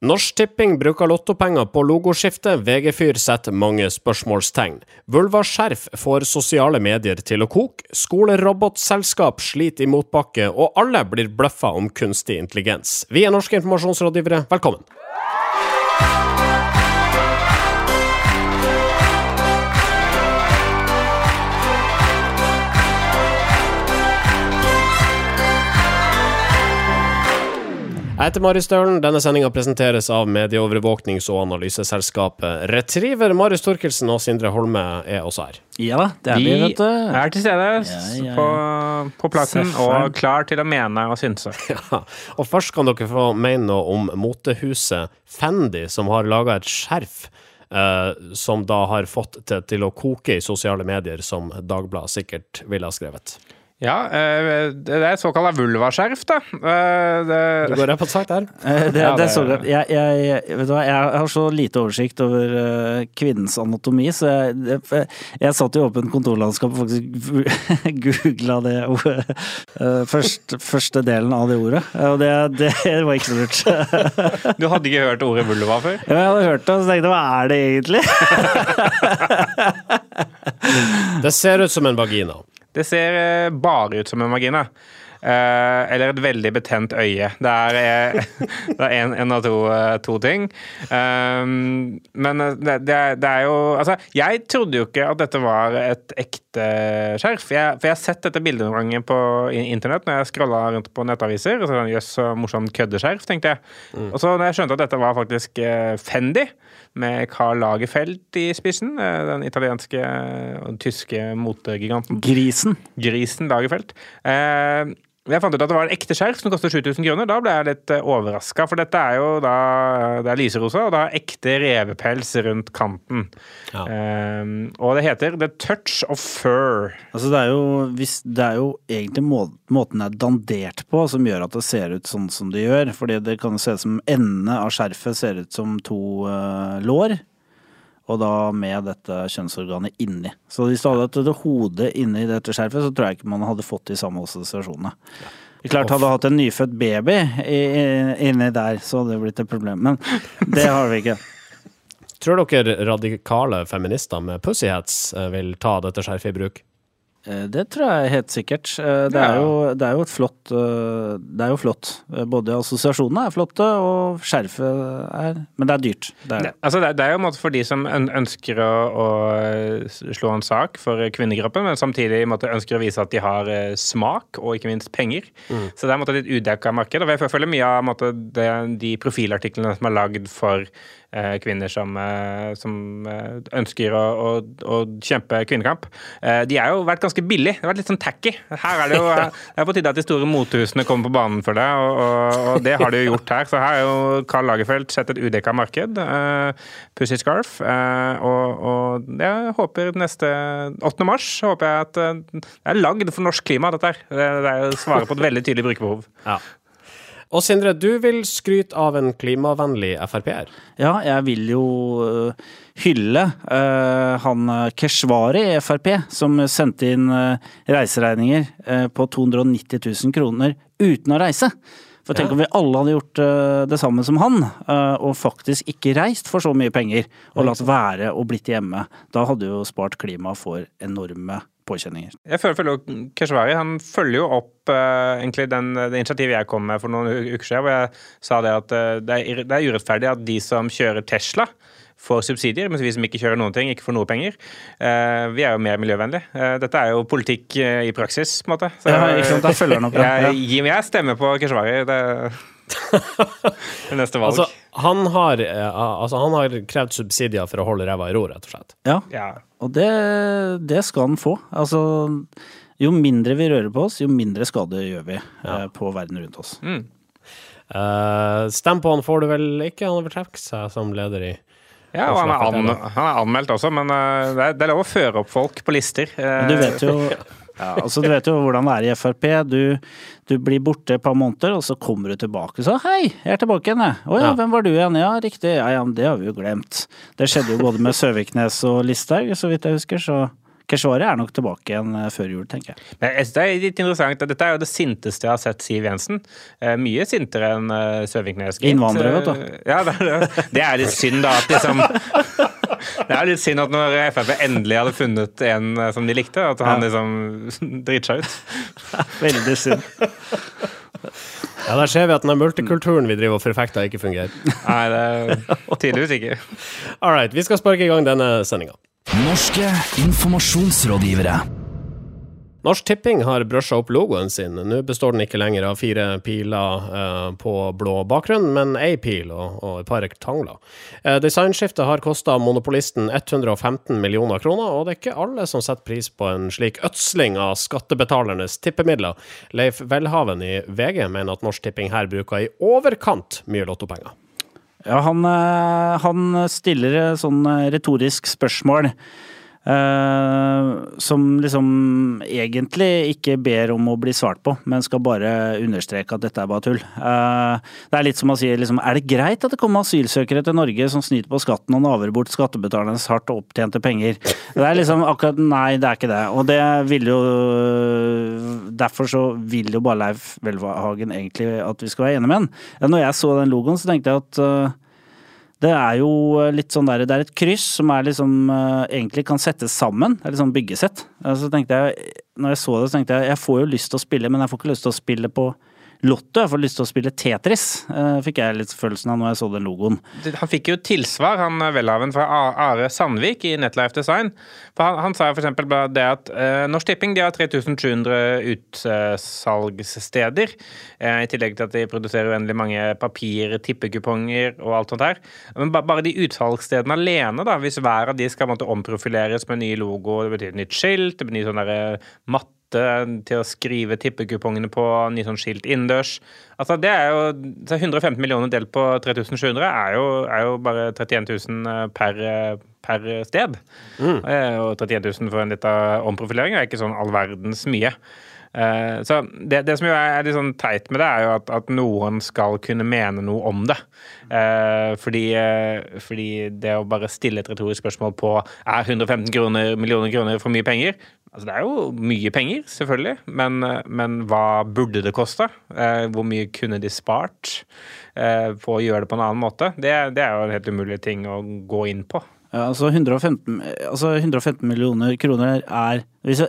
Norsk Tipping bruker lottopenger på logoskifte, VG-fyr setter mange spørsmålstegn. Vulva-skjerf får sosiale medier til å koke, skolerobotselskap sliter i motbakke, og alle blir bløffa om kunstig intelligens. Vi er norske informasjonsrådgivere, velkommen! Jeg heter Marius Stølen. Denne sendinga presenteres av medieovervåknings- og analyseselskapet Retriever. Marius Torkelsen og Sindre Holme er også her. Ja det er vi, vet du. er til stede Ja, ja, ja. på, på plassen og klar til å mene og synse. Ja. Og først kan dere få mene noe om motehuset Fendi, som har laga et skjerf. Uh, som da har fått det til å koke i sosiale medier, som Dagbladet sikkert ville ha skrevet. Ja, eh, det er et såkalt vulvaskjerf, da. Det, Du går rett på sak der. Eh, Det, Ja, det er det- så godt. Jeg, jeg, vet du hva, jeg har så lite oversikt over eh, kvinnens anatomi, så jeg, jeg satt i åpent kontorlandskap og faktisk googla det ordet. eh, først, første delen av det ordet, og det, det var ikke så lurt. du hadde ikke hørt ordet vulva før? Ja, Jeg hadde hørt det, og så tenkte jeg hva er det egentlig? Det ser ut som en vagina. Det ser eh, bare ut som en vagina. Eh, eller et veldig betent øye. Det er, eh, det en, en av to, eh, to ting. Um, men det, det, er, det er jo Altså, jeg trodde jo ikke at dette var et ekte skjerf. Jeg, for jeg har sett dette bildet noen ganger på internett når jeg scrolla rundt på nettaviser. Og så sånn, Jøss, så morsomt køddeskjerf, tenkte jeg. Og så når jeg skjønte at dette var faktisk Fendi, med Karl Lagerfeld i spissen, eh, den italienske og tyske motegiganten Grisen. grisen Lagerfeldt. Eh, jeg fant ut at det var en ekte skjerf som koster 7000 kroner. Da ble jeg litt uh, overraska, for dette er jo da Det er lyserosa, og det har ekte revepels rundt kanten. Ja. Um, og det heter The Touch of Fur. Altså det er jo, hvis, det er jo egentlig må, måten det er dandert på som gjør at det ser ut sånn som det gjør. Fordi det kan se ut som endene av skjerfet ser ut som to uh, lår. Og da med dette kjønnsorganet inni. Så hvis du hadde hatt det hodet inni dette skjerfet, så tror jeg ikke man hadde fått de samme assosiasjonene. Er Klart Hadde hatt en nyfødt baby inni der, så hadde det blitt et problem. Men det har vi ikke. Tror dere radikale feminister med pussyhats eh, vil ta dette skjerfet i bruk? Eh, Det tror jeg helt sikkert. Eh, Det er jo, det er jo et flott eh, Det er jo flott. Både assosiasjonene er flotte, og skjerfet er Men det er dyrt. Det er altså det, er jo en måte for de som ønsker å, å slå en sak for kvinnegruppen, men samtidig måtte, ønsker å vise at de har smak og ikke minst penger. Så det er måte, et udekka marked. Og jeg føler mye av måte, det, de profilartiklene som er lagd for kvinner som, eh, som eh, ønsker å, å, å kjempe kvinnekamp, eh, de har jo vært ganske billige. Det har vært litt sånn tacky. Her er det jo det er på tide at de store motehusene kommer på banen for deg, og, og, og det har de jo gjort her. Så her har jo Karl Lagerfeldt sett et udekka marked. Pussy Scarf. eh, og, og jeg håper neste 8. mars håper jeg at eh, det er lagd for norsk klima, dette her. Det, er svaret på et veldig tydelig brukerbehov. Ja. Og Sindre, du vil skryte av en klimavennlig Frp-er. Ja, jeg vil jo øh, hylle uh, han øh, Keshvari i Frp, som sendte inn uh, reiseregninger uh, på 290 000 kroner uten å reise. For tenk om vi alle hadde gjort det samme som han, og faktisk ikke reist for så mye penger, og latt være og blitt hjemme. Da hadde jo spart klimaet for enorme påkjenninger. Jeg føler, føler Keshvari han følger jo opp uh, egentlig den, det initiativet jeg kom med for noen uker siden, hvor jeg sa det at uh, det, er, det er urettferdig at de som kjører Tesla, får subsidier, mens vi som ikke kjører noen ting, ikke får noe penger. Uh, vi er jo mer miljøvennlige. Uh, dette er jo politikk uh, i praksis, på en måte. Så, Ja, ikke sant, da følger han opp, ja. jeg, jeg stemmer på Keshvari. Det, det neste valg. Altså, han har, eh, altså, han har krevd subsidier for å holde ræva i ro, rett og slett. Ja, ja. og det, det skal han få. Altså, jo mindre vi rører på oss, jo mindre skade gjør vi eh, på verden rundt oss. Mm. Uh, stem på han får du vel ikke, han har trukket seg som leder i Ja, og han er, an, han er anmeldt også, men det, er, det er lov å føre opp folk på lister. Eh, du vet jo ja, altså du vet jo hvordan det er i Frp. Du, du blir borte et par måneder, og så kommer du tilbake. Så hei, jeg er tilbake igjen, jeg. Å ja, hvem var du igjen? Ja, riktig. Ja, ja, men det har vi jo glemt. Det skjedde jo både med Søviknes og Listhaug, så vidt jeg husker, så Keshvari er nok tilbake igjen eh, før jul, tenker jeg. Men jeg synes det er litt interessant. Dette er jo det sinteste jeg har sett Siv Jensen. Eh, mye sintere enn uh, Søviknes. Innvandrer, Innvandrere, vet du. Eh, Ja, det er, det. det er litt synd, da. At liksom Det er litt synd at når Frp endelig hadde funnet en eh, som de likte, at han liksom driter seg ut. Veldig synd. Ja, Der ser vi at den multikulturen vi driver og forfekter, ikke fungerer. Nei, det er tydeligvis ikke. All right, vi skal sparke i gang denne sendinga. Norske informasjonsrådgivere. Norsk Tipping har brusha opp logoen sin. Nå består den ikke lenger av fire piler eh, på blå bakgrunn, men ei pil og, og et par rektangler. Eh, designskiftet har kosta monopolisten 115 millioner kroner, og det er ikke alle som setter pris på en slik ødsling av skattebetalernes tippemidler. Leif Welhaven i VG mener at Norsk Tipping her bruker i overkant mye lottopenger. Ja, han, eh, han stiller sånn eh, retorisk spørsmål. Eh, som liksom egentlig ikke ber om å bli svart på, men skal bare understreke at dette er bare tull. Uh, det er litt som å si liksom, er det greit at det kommer asylsøkere til Norge som snyter på skatten og naver bort skattebetalernes hardt opptjente penger? Det er liksom akkurat Nei, det er ikke det. Og det vil jo Derfor så vil jo bare Leif Welhagen egentlig at vi skal være enige med han. Når jeg så den logoen, så tenkte jeg at eh, det er jo litt sånn der, det er et kryss som er liksom eh, egentlig kan settes sammen. Det er litt sånn byggesett. Eh, Så tenkte jeg, når jeg så det, så tenkte jeg jeg får jo lyst til å spille, men jeg får ikke lyst til å spille på Lotto. Jeg får lyst til å spille Tetris, eh, fikk jeg litt følelsen av når jeg så den logoen. Han fikk jo tilsvar, han velhaven fra Are Sandvik i Netlife Design. For han, han sa f.eks. det at eh, Norsk Tipping de har 3700 utsalgssteder. Eh, I tillegg til at de produserer uendelig mange papir, tippekuponger og alt sånt her. Men ba, bare de utsalgsstedene alene, da, hvis hver av de skal måtte omprofileres med ny logo, det betyr nytt skilt, det betyr ny sånn derre matte til å skrive tippekupongene på, ny sånn skilt innendørs. Altså det er jo, så 115 millioner delt på 3700 er jo, er jo bare 31 000 per, per sted. Mm. Og 31 000 for en liten omprofilering er ikke sånn all verdens mye. Eh, Så det, det som jo er litt sånn teit med det, er jo at, at noen skal kunne mene noe om det. Eh, Fordi, eh, fordi det å bare stille et retorisk spørsmål på er 115 kroner, millioner kroner for mye penger, Altså, det er jo mye penger, selvfølgelig, men, eh, men hva burde det koste? Eh, hvor mye kunne de spart eh, på å gjøre det på en annen måte? Det, det er jo en helt umulig ting å gå inn på. Ja, altså 115, altså 115 millioner kroner er jeg,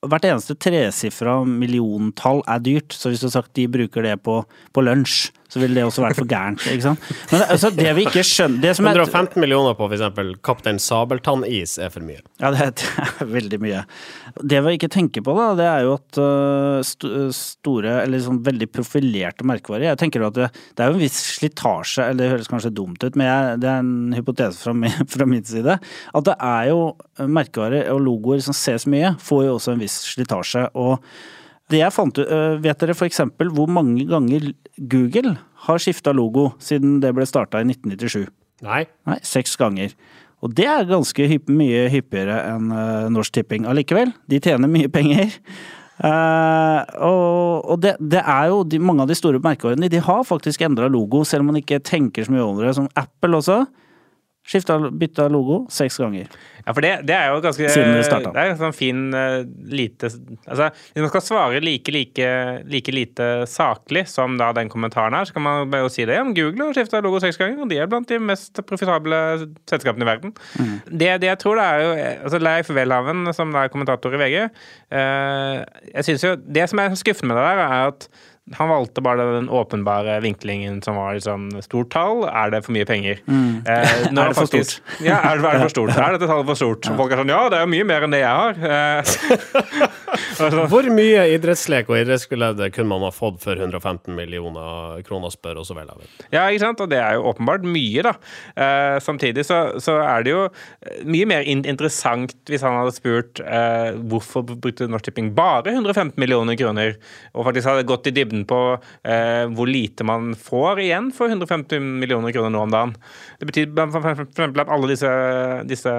Hvert eneste tresifra milliontall er dyrt, så hvis du har sagt de bruker det på, på lunsj, så ville det også vært for gærent. ikke sant? Men altså, det vi ikke skjønner det som er, millioner på f.eks. Kaptein Sabeltann-is er for mye. Ja, det er, det er veldig mye. Det vi ikke tenker på, da, det er jo at øh, st store, eller sånn veldig profilerte merkevarer Jeg tenker jo at det, det er jo en viss slitasje, eller det høres kanskje dumt ut, men jeg, det er en hypotese fra min, fra min side. At det er jo merkevarer og logoer som ses mye, får jo også en viss slitasje. og det jeg fant ut, øh, Vet dere f.eks. hvor mange ganger Google har skifta logo siden det ble starta i 1997? Nei. Nei, seks ganger. Og det er ganske hypp, mye hyppigere enn uh, Norsk Tipping allikevel. De tjener mye penger. Uh, og og det, det er jo de, mange av de store merkeårene de har faktisk endra logo, selv om man ikke tenker så mye over det. Som Apple også. Skifta, bytta logo seks ganger. Ja, for det, det er jo ganske Siden det startet. Det er en sånn fin eh, lite Altså, hvis man skal svare like, like, like lite saklig som da den kommentaren her, så kan man bare si det. Ja, Google har skifta logo seks ganger, og de er blant de mest profitable selskapene i verden. Mm. Det, det jeg tror det er jo altså Leif Welhaven, som er kommentator i VG uh, Jeg synes jo Det som er skuffende med det der, er at han valgte bare den åpenbare vinklingen som var liksom stort tall. Er det for mye penger? Eh, Mm. Er det for stort? Ja, er det, er det for stort? Er dette tallet for stort? Folk er sånn Ja, det er jo mye mer enn det jeg har. Eh, Hvor mye idrettslek og idrettsglede kunne man ha fått for 115 millioner kroner, spør også vel av. Ja, ikke sant? Og det er jo åpenbart mye, da. Eh, samtidig så, så er det jo eh, mye mer in interessant hvis han hadde spurt eh, hvorfor brukte Norsk Tipping bare 115 millioner kroner, og faktisk hadde gått i dybden på eh, hvor lite man får igjen for 150 millioner kroner nå om dagen. Det betyr f.eks. at alle disse, disse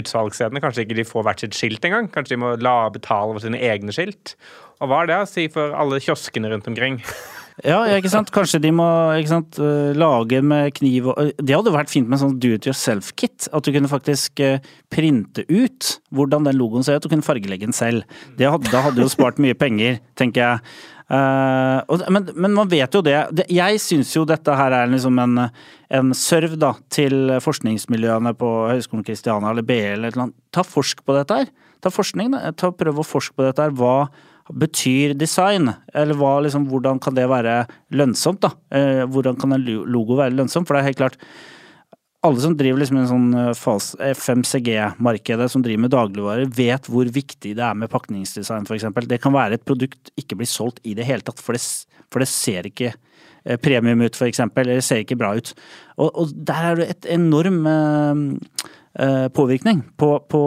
utsalgsstedene kanskje ikke de får hvert sitt skilt engang. Kanskje de må la betale for sine egne skilt. Og hva er det å si for alle kioskene rundt omkring? Ja, ikke sant. Kanskje de må sant, eh, lage med kniv og Det hadde vært fint med en sånn do it yourself-kit. At du kunne faktisk eh, printe ut hvordan den logoen ser ut, og kunne fargelegge den selv. Hadde, da hadde du jo spart mye penger, tenker jeg. Og, men, men, man vet jo det. jeg syns jo dette her er liksom en, en serv da, til forskningsmiljøene på Høgskolen Kristiania eller BL eller et eller annet. Ta forsk på dette her. Ta forskning, da. Ta Prøv å forske på dette her. Hva betyr design? Eller hva, liksom, hvordan kan det være lønnsomt, da? Uh, hvordan kan en logo være lønnsomt? For det er helt klart alle som driver liksom en sånn eh, FMCG-markedet, som driver med dagligvarer, vet hvor viktig det er med pakningsdesign, f.eks. Det kan være et produkt ikke blir solgt i det hele tatt, for det, for det ser ikke eh, premium ut, f.eks., eller det ser ikke bra ut. Og, og der er det et enorm eh, påvirkning på, på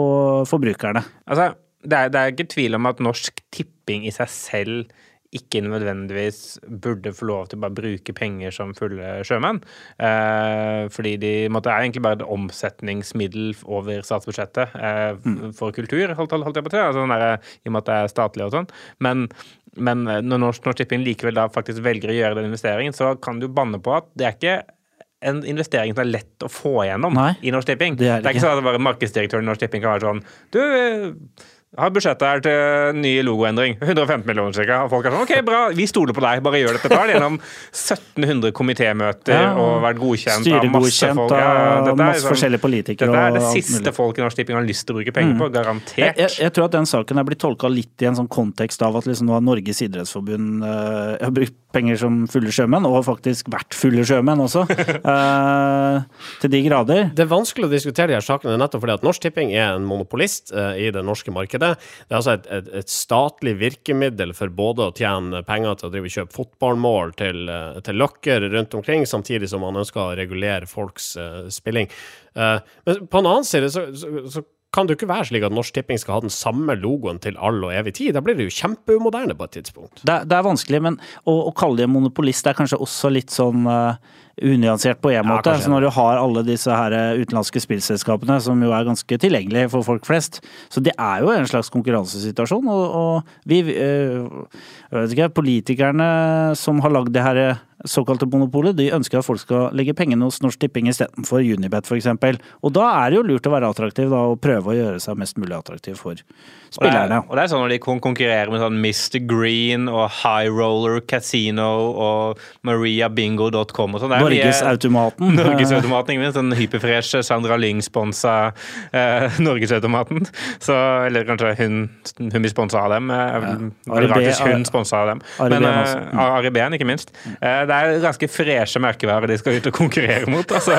forbrukerne. Altså, det er, det er ikke tvil om at Norsk Tipping i seg selv ikke nødvendigvis burde få lov til å bare bruke penger som fulle sjømenn. Eh, fordi de måtte, er egentlig bare et omsetningsmiddel over statsbudsjettet eh, mm. for kultur, holdt, holdt, jeg på til, altså, der, i og med at det er statlig og sånn. Men, men når Norsk, Tipping likevel da faktisk velger å gjøre den investeringen, så kan du banne på at det er ikke en investering som er lett å få igjennom Nei, i Norsk Tipping. Det er, det er ikke sånn at bare markedsdirektøren i Norsk Tipping kan være sånn Du har budsjettet her til ny logoendring. 115 millioner ca. Og folk er sånn OK, bra, vi stoler på deg, bare gjør dette. Tar gjennom 1700 komitémøter ja, og vært godkjent av masse folk. Ja, dette masse sånn, forskjellige politikere. Dette er det siste folk i Norsk Tipping har lyst til å bruke penger mm. på. Garantert. Jeg, jeg, jeg, tror at den saken er blitt tolka litt i en sånn kontekst av at liksom nå har Norges idrettsforbund uh, har brukt penger som fulle sjømenn, og faktisk vært fulle sjømenn også. uh, til de grader. Det er vanskelig å diskutere de her sakene nettopp fordi at Norsk Tipping er en monopolist uh, i det norske markedet markedet. Det er altså et, et, et, statlig virkemiddel for både å tjene penger til å drive kjøpe fotballmål til, eh, til løkker rundt omkring, samtidig som man ønsker å regulere folks uh, spilling. Uh, men på en annen side så, så, så kan det jo ikke være slik at Norsk Tipping skal ha den samme logoen til all og evig tid. Da blir det jo kjempeumoderne på et tidspunkt. Det, det er vanskelig, men å, å kalle det monopolist er kanskje også litt sånn uh, unyansert på en måte. Så når du har alle disse her eh, utenlandske spillselskapene, som jo er ganske tilgjengelige for folk flest, så det er jo en slags konkurransesituasjon. Og, og vi, uh, vet ikke, politikerne som har lagd det her såkalte monopolet, de ønsker at folk skal legge pengene hos Norsk Tipping istedenfor Unibet f.eks. Og da er det jo lurt å være attraktiv da, og prøve å gjøre seg mest mulig attraktiv for spillerne. Og det er, og det er sånn når de konkurrerer med sånn Mr. Green og High Roller Casino og mariabingo.com og sånn. Norgesautomaten. Norgesautomaten, ikke minst. Den hyperfreshe Sandra Lyng-sponsa eh, Norgesautomaten. Så, eller kanskje hun, hun blir sponsa av dem. Eh, ja. Rart hvis hun sponsa av dem. Men eh, Ari Behn, ikke minst. Uh, det er ganske freshe merkevarer de skal ut og konkurrere mot. altså.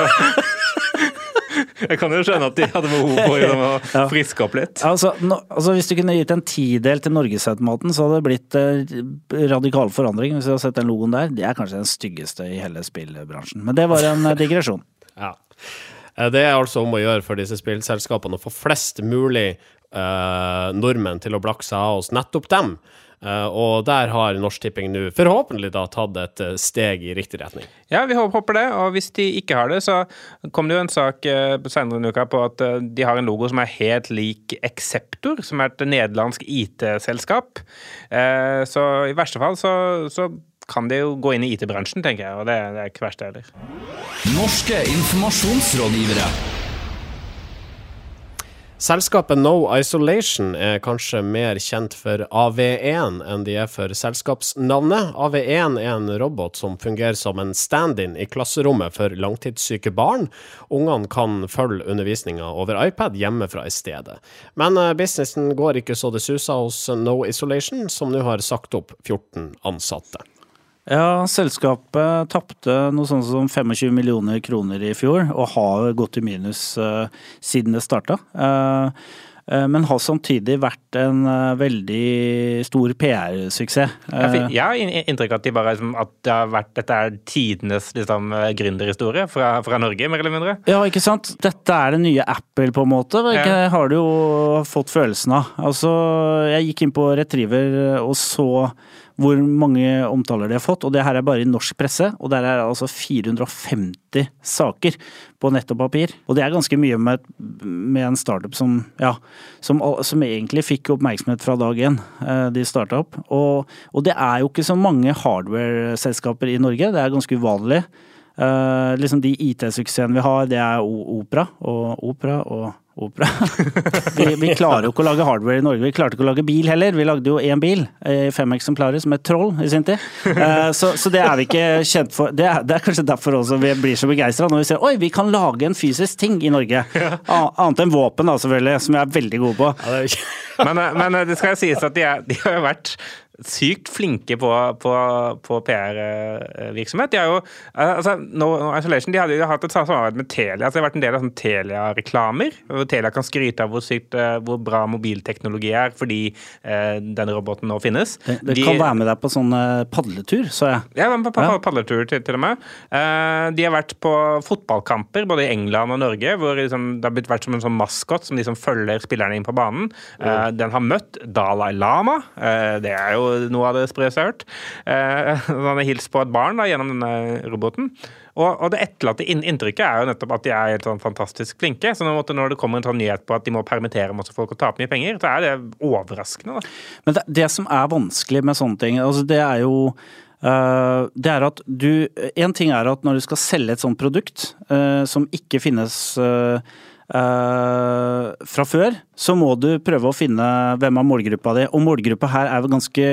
Jeg kan jo skjønne at de hadde behov for å friske opp litt. Altså, no, altså, Hvis du kunne gitt en tidel til Norgesautomaten, så hadde det blitt eh, radikal forandring. Hvis du hadde sett den logoen der. Det er kanskje den styggeste i hele spillbransjen. Men det var en eh, digresjon. ja. Eh, det er altså om å gjøre for disse spillselskapene å få flest mulig eh, nordmenn til å blakke seg av oss nettopp dem. Uh, og der har Norsk Tipping nå forhåpentlig da tatt et uh, steg i riktig retning. Ja, vi håper det. Og hvis de ikke har det, så kom det jo en sak uh, senere denne uka på at de har en logo som er helt lik Exceptor, som er et nederlandsk IT-selskap. så i verste fall så, så kan de jo gå inn i IT-bransjen, tenker jeg, og det, det er ikke verst heller. Norske informasjonsrådgivere. Selskapet No Isolation er kanskje mer kjent for AV1 enn de er for selskapsnavnet. AV1 er en robot som fungerer som en stand-in i klasserommet for langtidssyke barn. Ungene kan følge undervisninga over iPad hjemmefra i stedet. Men eh, businessen går ikke så det suser hos No Isolation, som nå har sagt opp 14 ansatte. Ja, selskapet tapte noe sånt som 25 millioner kroner i fjor, og har gått i minus uh, siden det starta. Uh, men har samtidig vært en veldig stor PR-suksess. Jeg har inntrykk av at, de bare, liksom, at det vært, dette er tidenes liksom, gründerhistorie fra, fra, Norge, mer eller mindre. Ja, ikke sant. Dette er det nye Apple, på en måte. Ikke? Ja. Har du jo fått følelsen av. Altså, jeg gikk inn på Retriever og så hvor mange omtaler de har fått. Og det her er bare i norsk presse, og der er altså 450 saker på nett og papir. Og det er ganske mye med, med en startup som, ja, som, som, egentlig fikk oppmerksomhet fra dag én eh, de starta opp. Og, og det er jo ikke så mange hardware-selskaper i Norge, det er ganske uvanlig. Uh, liksom De IT-suksessene vi har, det er Opera og Opera og Opera. vi, vi, klarer jo ikke å lage hardware i Norge. Vi klarte ikke å lage bil heller. Vi lagde jo én bil i fem eksemplarer som et troll i sin tid. Uh, så, så, det er vi ikke kjent for. Det er, det er kanskje derfor også vi blir så begeistra når vi ser oi, vi kan lage en fysisk ting i Norge. Annet enn våpen, da, selvfølgelig, som jeg er veldig god på. men, eh, men, det skal sies at de, er, de har jo vært sykt flinke på, på, på PR-virksomhet. De har jo altså, no, Isolation de hadde jo hatt et samarbeid med Telia. altså Det har vært en del av sånn Telia-reklamer. hvor Telia kan skryte av hvor, sykt, eh, hvor bra mobilteknologi er fordi eh, denne roboten nå finnes. Det, det de, kan være med deg på sånn eh, padletur, så jeg. Ja, på, padletur til, til, og med. Eh, de har vært på fotballkamper både i England og Norge, hvor liksom, det har vært som en sånn maskot som liksom følger spillerne inn på banen. Eh, den har møtt Dalai Lama. Eh, det er jo noe av det sprøeste jeg har hørt. Eh, han har hilst på et barn da, gjennom denne roboten. Og, og det etterlatte inntrykket er jo nettopp at de er helt sånn fantastisk flinke. Så når det kommer en sånn nyhet på at de må permittere masse folk og tape mye penger, så er det overraskende. Da. Men det, det som er vanskelig med sånne ting, altså det er jo Uh, det er at du En ting er at når du skal selge et sånt produkt uh, som ikke finnes uh, Uh, fra før, så må du prøve å finne hvem av målgruppa di. Og målgruppa her er ganske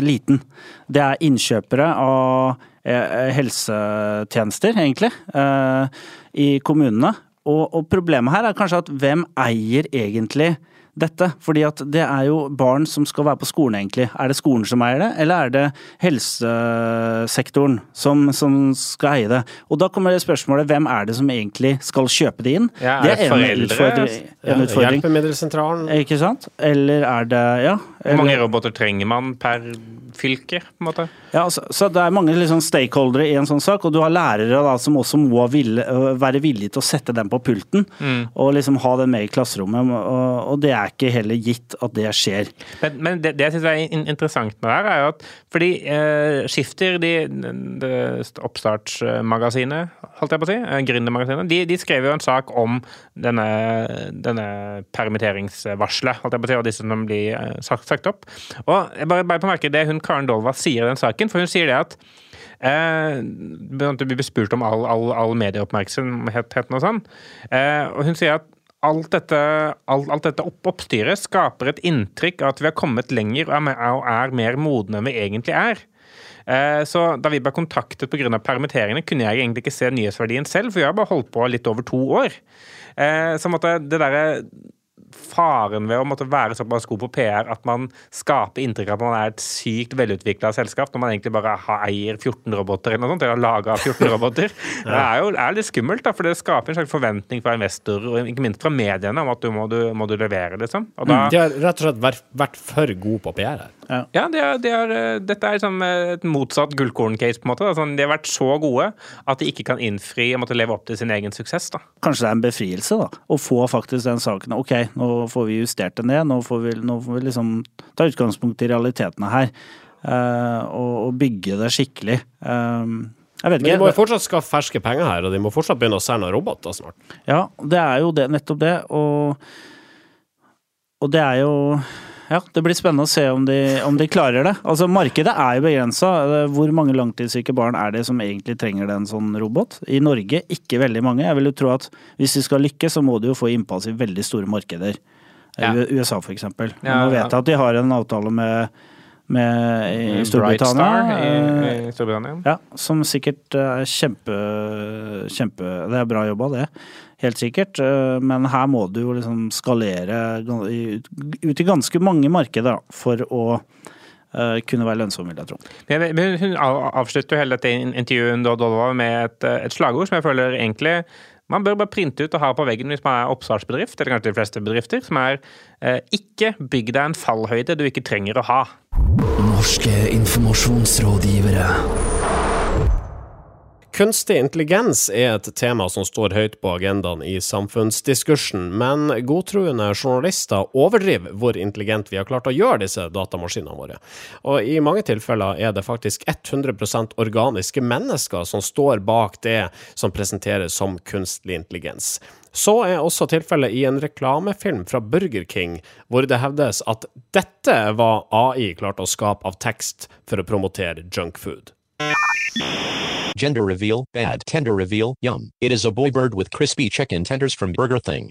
liten. Det er innkjøpere av uh, helsetjenester, egentlig, uh, i kommunene. Og, og, problemet her er kanskje at hvem eier egentlig dette. Fordi at det er jo barn som skal være på skolen, egentlig. Er det skolen som eier det, eller er det helsesektoren som, som skal eie det? Og da kommer det spørsmålet hvem er det som egentlig skal kjøpe det inn? Ja, er det, det er en utfordring. En utfordring. Hjelpemiddelsentralen. Ikke sant? Eller er det Ja. Hvor mange roboter trenger man per fylke, på en måte? Ja, altså, så Det er mange liksom, stakeholdere i en sånn sak, og du har lærere da, som også må ville, være villige til å sette dem på pulten. Mm. Og liksom ha den med i klasserommet. Og, og, det er ikke heller gitt at det skjer. Men, men det, det jeg syns er interessant med det her, er jo at fordi eh, Skifter, de, de oppstartsmagasinet, holdt jeg på å si, eh, Gründermagasinet, de, de, skrev jo en sak om denne, denne permitteringsvarselet, holdt jeg på å si, og disse som blir eh, sagt, sagt opp. Og jeg bare, bare på merke det hun Karen Dolva sier i den saken, for hun sier det at Eh, du blir spurt om all, all, all medieoppmerksomheten og sånn. Eh, og hun sier at alt dette, alt, alt dette opp, oppstyret skaper et inntrykk av at vi har kommet lenger og er, og er mer modne enn vi egentlig er. Eh, så da vi ble kontaktet pga. permitteringene, kunne jeg egentlig ikke se nyhetsverdien selv, for vi har bare holdt på litt over to år. Eh, så måtte det derre faren ved å måtte være såpass god på PR at man skaper inntrykk av at man er et sykt velutvikla selskap, når man egentlig bare eier 14 roboter eller noe sånt, eller har laga 14 roboter. Det er jo er litt skummelt, da, for det skaper en slags forventning fra investor, og ikke minst fra mediene, om at du må, du, må du levere, liksom. Og da, de har rett og slett vært, vært for gode på PR her. Ja, ja de har, de har, dette er liksom et motsatt gullkorn-case, på en måte. Sånn, de har vært så gode at de ikke kan innfri og måtte leve opp til sin egen suksess. da. Kanskje det er en befrielse, da. Å få faktisk den saken Ok, nå får vi justert det ned. Nå får vi, nå får vi liksom ta utgangspunkt i realitetene her. Uh, og, og, bygge det skikkelig. Uh, Men de må jo fortsatt skaffe ferske penger her, og de må fortsatt begynne å selge roboter snart. Ja, det er jo det, nettopp det. Og, og det er jo ja, det blir spennende å se om de, om de klarer det. Altså, Markedet er jo begrensa. Hvor mange langtidssyke barn er det som egentlig trenger en sånn robot? I Norge ikke veldig mange. Jeg vil jo tro at hvis de skal lykkes, så må de jo få innpass i veldig store markeder. Ja. USA for eksempel. Ja, Nå vet jeg at de har en avtale med med, i Storbritannia. I, i eh, Storbritannia. Ja, som sikkert er kjempe, kjempe Det er bra jobba, det helt sikkert. Eh, men her må du jo liksom skalere ut i ganske mange markeder for å eh, kunne være lønnsom, vil jeg tro. Men hun avslutter jo hele dette intervjuet med et, et, slagord som jeg føler egentlig man bør bare printe ut og ha på veggen hvis man er oppstartsbedrift, eller kanskje de fleste bedrifter, som er eh, ikke bygg deg en fallhøyde du ikke trenger å ha. Norske informasjonsrådgivere. Kunstig intelligens er et tema som står høyt på agendaen i samfunnsdiskursen, men godtruende journalister overdriver hvor intelligent vi har klart å gjøre disse datamaskinene våre. Og i mange tilfeller er det faktisk 100% organiske mennesker som står bak det som presenteres som kunstig intelligens. Så er også tilfellet i en reklamefilm fra Burger King, hvor det hevdes at dette var AI klart å skape av tekst for å promotere junkfood. Gender reveal, bad. Tender reveal, yum. It is a boy bird with crispy chicken tenders from Burger Thing.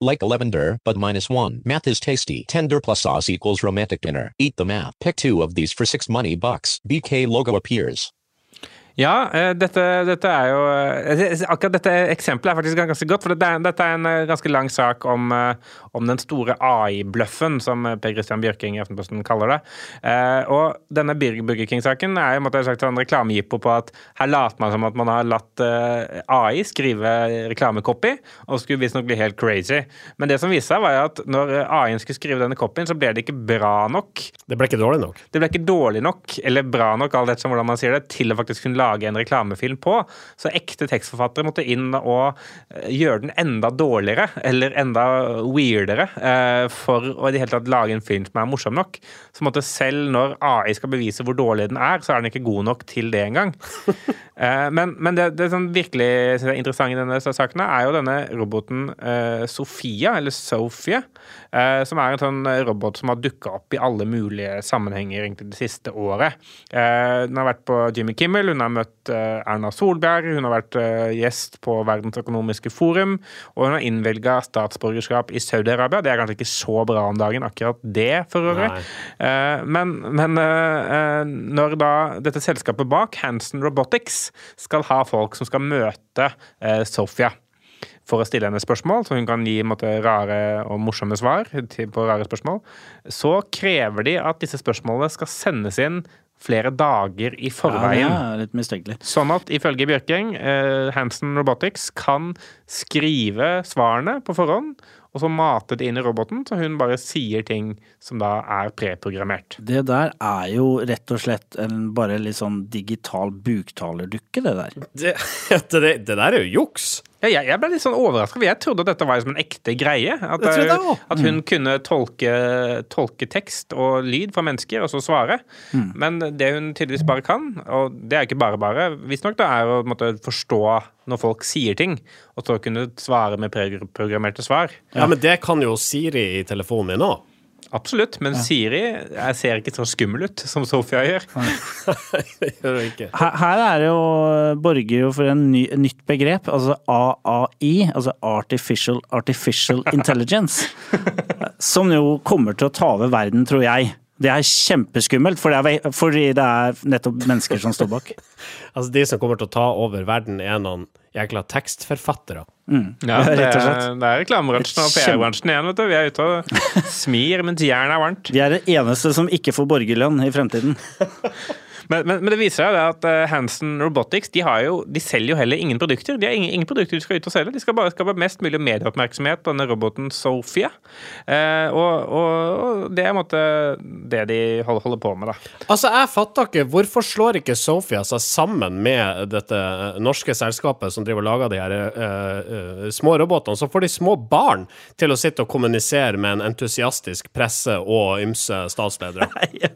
Like a lavender, but minus one. Math is tasty. Tender plus sauce equals romantic dinner. Eat the math. Pick two of these for six money bucks. BK logo appears. Ja, eh, dette, dette er jo eh, Akkurat dette eksempelet er faktisk ganske godt. For dette er, dette en eh, ganske lang sak om, om den store AI-bløffen, som Per Christian Bjørking i Aftenposten kaller det. Og denne Burger King-saken er jo en sagt, en reklamejippo på at her later man som at man har latt AI skrive reklamecopy, og skulle visstnok bli helt crazy. Men det som viste seg, var at når AI-en skulle skrive denne copyen, så ble det ikke bra nok. Det ble ikke dårlig nok? Det ble ikke dårlig nok, eller bra nok, alt etter hvordan man sier det, til å faktisk kunne lage lage en reklamefilm på. Så ekte tekstforfattere måtte inn og eh, gjøre den enda dårligere, eller enda weirdere, eh, for å i det hele tatt lage en film som er morsom nok. Så måtte selv når AI skal bevise hvor dårlig den er, så er den ikke god nok til det engang. Eh, men, men det, det som virkelig er interessant i denne saken er jo denne roboten Sofia, eller Sophie, som er en sånn robot som har dukka opp i alle mulige sammenhenger egentlig det siste året. Hun har vært på Jimmy Kimmel, hun har møtt eh, Erna Solberg, hun har vært eh, gjest på Verdens økonomiske forum, og hun har innvelga statsborgerskap i Saudi-Arabia. Det er kanskje ikke så bra om dagen, akkurat det, for øvrig. Eh, men, men når da dette selskapet bak, Hansen Robotics, skal ha folk som skal møte Sofia for å stille henne spørsmål, så hun kan gi måte, rare og morsomme svar på rare spørsmål, så krever de at disse spørsmålene skal sendes inn flere dager i forveien. Ja, litt mistenkelig. Sånn at ifølge Bjørking, eh, Hansen Robotics kan skrive svarene på forhånd, og så matet inn i roboten, så hun bare sier ting som da er preprogrammert. Det der er jo rett og slett en bare litt sånn digital buktalerdukke, det der. Det, det, det der er jo juks! Ja, jeg, jeg, ble litt sånn overraska, for jeg trodde at dette var som en ekte greie. At, eh, at hun mm. kunne tolke, tolke, tekst og lyd fra mennesker, og så svare. Mm. Men det hun tydeligvis bare kan, og det er ikke bare bare, visstnok det er å måtte, forstå når folk sier ting, og så kunne svare med preprogrammerte svar. Ja, men det kan jo Siri i telefonen min òg. Absolutt, men ja. Siri jeg ser ikke så skummel ut som Sofia gjør. her, her, er det jo borger jo for en ny, nytt begrep, altså AAI, altså Artificial Artificial Intelligence, som jo kommer til å ta over verden, tror jeg. Det er kjempeskummelt, for det er, fordi det er nettopp mennesker som står bak. altså De som kommer til å ta over verden, er noen jækla tekstforfattere. Mm. Ja, det er, det er reklamebransjen og PR-bransjen igjen. vet du. Vi er ute og smir mens jernet er varmt. Vi er det eneste som ikke får borgerlønn i fremtiden. Men, men, men, det viser seg at uh, Hansen Robotics de, jo, de, selger jo heller ingen produkter. De har ingen, ingen, produkter de skal ut og selge. De skal bare skape mest mulig medieoppmerksomhet på denne roboten Sophia. Eh, og, og, det er en måte det de holder, holder, på med, da. Altså, jeg fatter ikke Hvorfor slår ikke Sophia seg sammen med dette eh, norske selskapet som driver og lager de her eh, små robotene? Så får de små barn til å sitte og kommunisere med en entusiastisk presse og ymse statsledere. ja.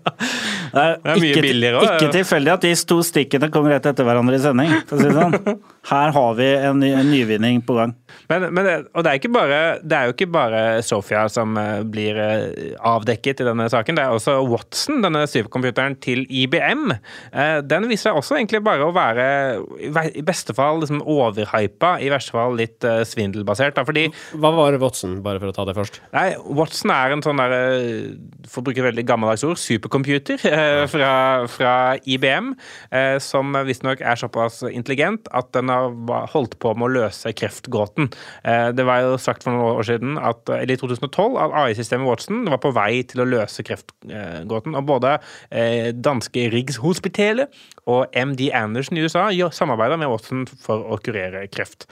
Det er, mye ikke, billigere òg ikke tilfeldig at de to stikkene kom rett etter hverandre i sending. Si sånn. Her har vi en, ny, en nyvinning på gang. Men, men, og det er, ikke bare, det er jo ikke bare Sofia som eh, blir eh, avdekket i denne saken. Det er også Watson, denne supercomputeren til IBM. Eh, den viser seg også egentlig bare å være i beste fall liksom overhypa, i verste fall litt svindelbasert. Da, fordi, Hva var Watson, bare for å ta det først? Nei, Watson er en sånn der, for å bruke et veldig gammeldags ord, supercomputer fra, fra IBM, som visstnok er såpass intelligent at den har holdt på med å løse kreftgåten. Eh, det var jo sagt for noen år siden, at, eller i 2012, at AI-systemet Watson var på vei til å løse kreftgåten. Og både danske danske Rigshospitalet og MD Anderson i USA samarbeider med Watson for å kurere kreft.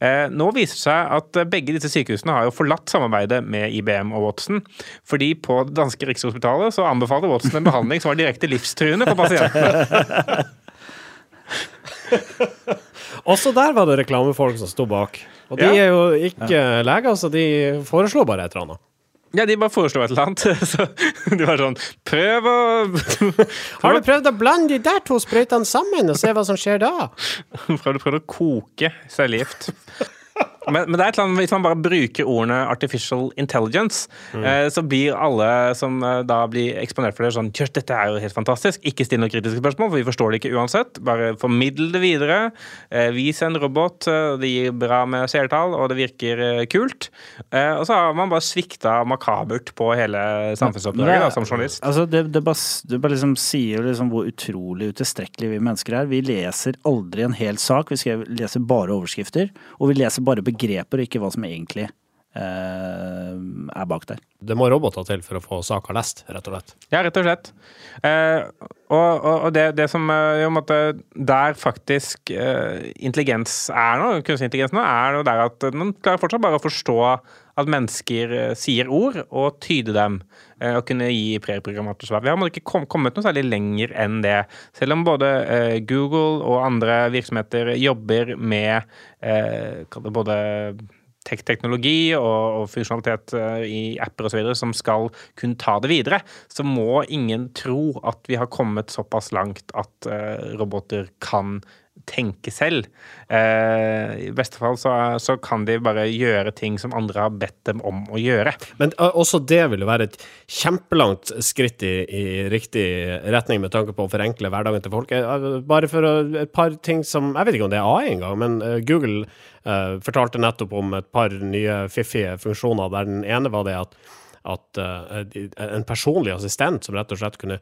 Eh, nå viser det seg at begge disse sykehusene har jo forlatt samarbeidet med IBM og Watson, fordi på det danske Rikshospitalet så anbefaler Watson en behandling som var direkte livstruende for pasientene. Også der var det reklamefolk som sto bak. Og de Ja. er jo ikke leger, så de foreslår bare et eller annet. Ja, de bare foreslo et eller annet. Så de var sånn Prøv å Har du prøvd å blande de der to sprøytene sammen og se hva som skjer da? Har du prøvd å koke cellegift. Men, men det er et eller annet, hvis man bare bruker ordene 'artificial intelligence', eh, så blir alle som eh, da blir eksponert for det, sånn Kjørt, dette er jo helt fantastisk. Ikke still noen kritiske spørsmål, for vi forstår det ikke uansett. Bare formidl det videre. Eh, vis en robot. eh, Det gir bra med seertall, og det virker eh, kult. Eh, og så har man bare svikta makabert på hele samfunnsoppdraget da, som journalist. Altså, det, det, bare, det bare liksom sier liksom hvor utrolig utilstrekkelige vi mennesker er. Vi leser aldri en hel sak, vi skrev, leser bare overskrifter. Og vi leser bare begreper, og ikke hva som egentlig eh, er bak der. Det må roboter til for å få saka lest, rett og slett. Ja, rett og slett. Eh, og, og, og det, det som eh, jo måtte Der faktisk eh, intelligens er nå, kunstig intelligens nå, er jo der at man klarer fortsatt bare å forstå at mennesker eh, sier ord, og tyde dem. Eh, og kunne gi preprogrammerte svar. Vi har ikke kommet noe særlig lenger enn det. Selv om både eh, Google og andre virksomheter jobber med både teknologi og, funksjonalitet i apper osv. som skal kunne ta det videre, så må ingen tro at vi har kommet såpass langt at roboter kan tenke selv. Eh, I beste fall så, så kan de bare gjøre ting som andre har bedt dem om å gjøre. Men uh, også det vil jo være et kjempelangt skritt i, i riktig retning med tanke på å forenkle hverdagen til folk. Uh, bare for et par ting som Jeg vet ikke om det er AI engang, men Google eh, fortalte nettopp om et par nye fiffige funksjoner, der den ene var det at, at eh, en personlig assistent som rett og slett kunne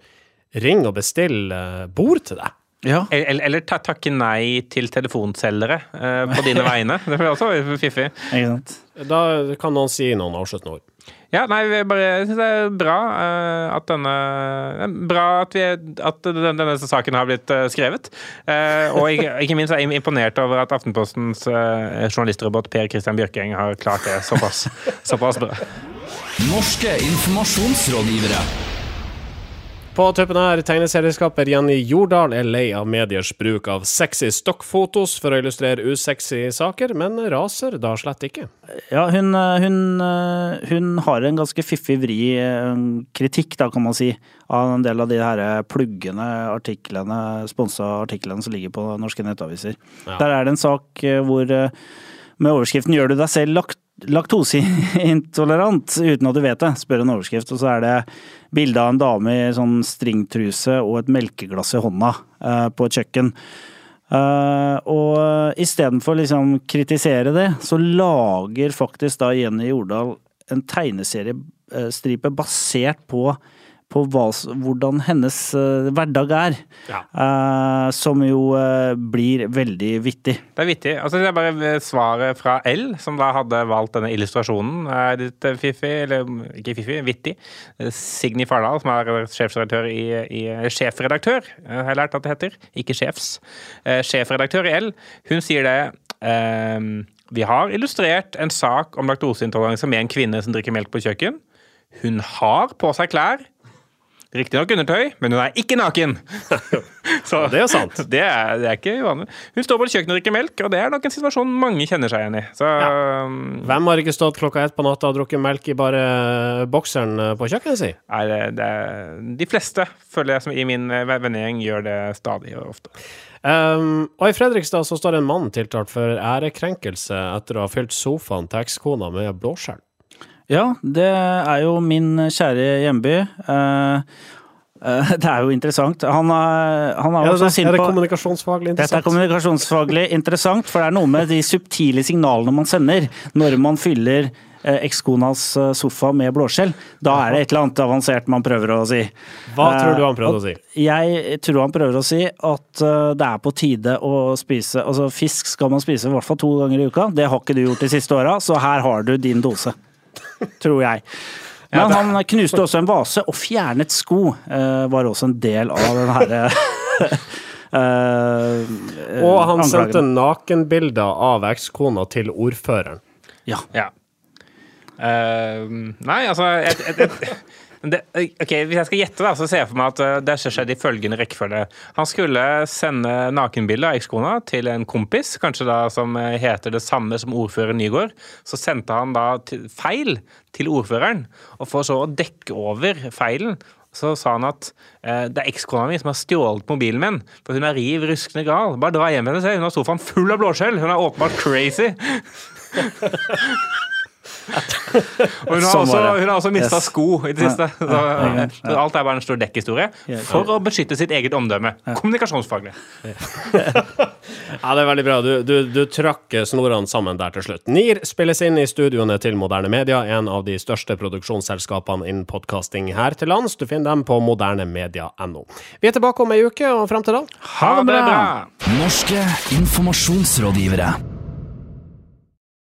ringe og bestille bord til deg. Ja. Eller, eller ta, takke nei til telefonselgere eh, på dine vegne. Det blir også fiffig. Da kan noen si noen avsluttende ord. Ja, nei, vi bare jeg synes det er bra uh, at denne Bra at, vi, at denne, denne saken har blitt uh, skrevet. Uh, og ikke, ikke minst er jeg imponert over at Aftenpostens journalistrobot Per Christian Bjørkeng har klart det såpass, såpass bra. Norske informasjonsrådgivere. På tuppen her, tegneserieskaper Jenny Jordal er lei av mediers bruk av sexy stokkfotos for å illustrere usexy saker, men raser da slett ikke. Ja, hun, eh, hun, eh, hun har en ganske fiffig vri eh, kritikk, da kan man si, av en del av de her pluggende artiklene, sponsa artiklene som ligger på norske nettaviser. Ja. Der er det en sak hvor med overskriften 'Gjør du deg selv lakt laktoseintolerant uten at du vet det', spør en overskrift, og så er det bilde av en dame i sånn stringtruse og et melkeglass i hånda eh, på et kjøkken. Uh, og istedenfor liksom kritisere det, så lager faktisk da Jenny Jordal en tegneseriestripe basert på, på hva, hvordan hennes uh, hverdag er. Ja. Uh, som jo uh, blir veldig vittig. Det er vittig. Altså, det er bare svaret fra L, som da hadde valgt denne illustrasjonen. Er litt fiffig, eller ikke fiffig, vittig. Signy Fardal, som er sjefredaktør i, i Sjefredaktør, har jeg lært at det heter. Ikke sjefs. Sjefredaktør i L. Hun sier det ehm, Vi har illustrert en sak om laktoseintoleranse med en kvinne som drikker melk på kjøkken. Hun har på seg klær. Riktignok undertøy, men hun er ikke naken. Så, det er sant. Det er, det er ikke uvanlig. Hun står på kjøkkenet og drikker melk, og det er nok en situasjon mange kjenner seg igjen i. Så ja. Hvem har ikke stått klokka ett på natta og drukket melk i bare bokseren eh, på kjøkkenet si? Nei, det, det er, de fleste, føler jeg, som i min eh, vennegjeng gjør det stadig og ofte. Um, og i Fredrikstad så står en mann tiltalt for ærekrenkelse etter å ha fylt sofaen til ekskona med blåskjell. Ja, det er jo min kjære hjemby. Eh, eh, det er jo interessant. Han er, han er ja, det, er det kommunikasjonsfaglig interessant? Dette er kommunikasjonsfaglig interessant, for det er noe med de subtile signalene man sender når man fyller eh, ekskonas eh, sofa med blåskjell. Da er det et eller annet avansert man prøver å si. Hva tror du han prøver prøvde å si? Jeg tror han prøver å si at det er på tide å spise Altså, fisk skal man spise i hvert fall to ganger i uka. Det har ikke du gjort de siste åra, så her har du din dose. Tror jeg. Men han knuste også en vase, og fjernet sko eh, var også en del av den herre eh, Og han anklagen. sendte nakenbilder av ekskona til ordføreren. Ja. Ja. Uh, nei, altså et, et, jeg, Det, ok, Hvis jeg skal gjette, da, så ser jeg for meg at det har skjedd i følgende rekkefølge. Han skulle sende nakenbilde av ekskona til en kompis, kanskje da som heter det samme som ordfører Nygård. Så sendte han da til, feil til ordføreren, og for så å dekke over feilen så sa han at eh, det er ekskona mi som har stjålet mobilen min, for hun er riv ruskende gal. Bare dra hjem med henne, se. Hun har sofaen full av blåskjell. Hun er åpenbart crazy. Og hun har også, hun har også mista Yes. sko i det siste. Så, ja, så alt er bare en stor dekkhistorie for å beskytte sitt eget omdømme. Kommunikasjonsfaglig. Ja, det er veldig bra. Du, du, du trakk snorene sammen der til slutt. NIR spilles inn i studioene til Moderne Media, en av de største produksjonsselskapene innen podkasting her til lands. Du finner dem på modernemedia.no. Vi er tilbake om ei uke, og frem til da Ha det bra! Norske informasjonsrådgivere.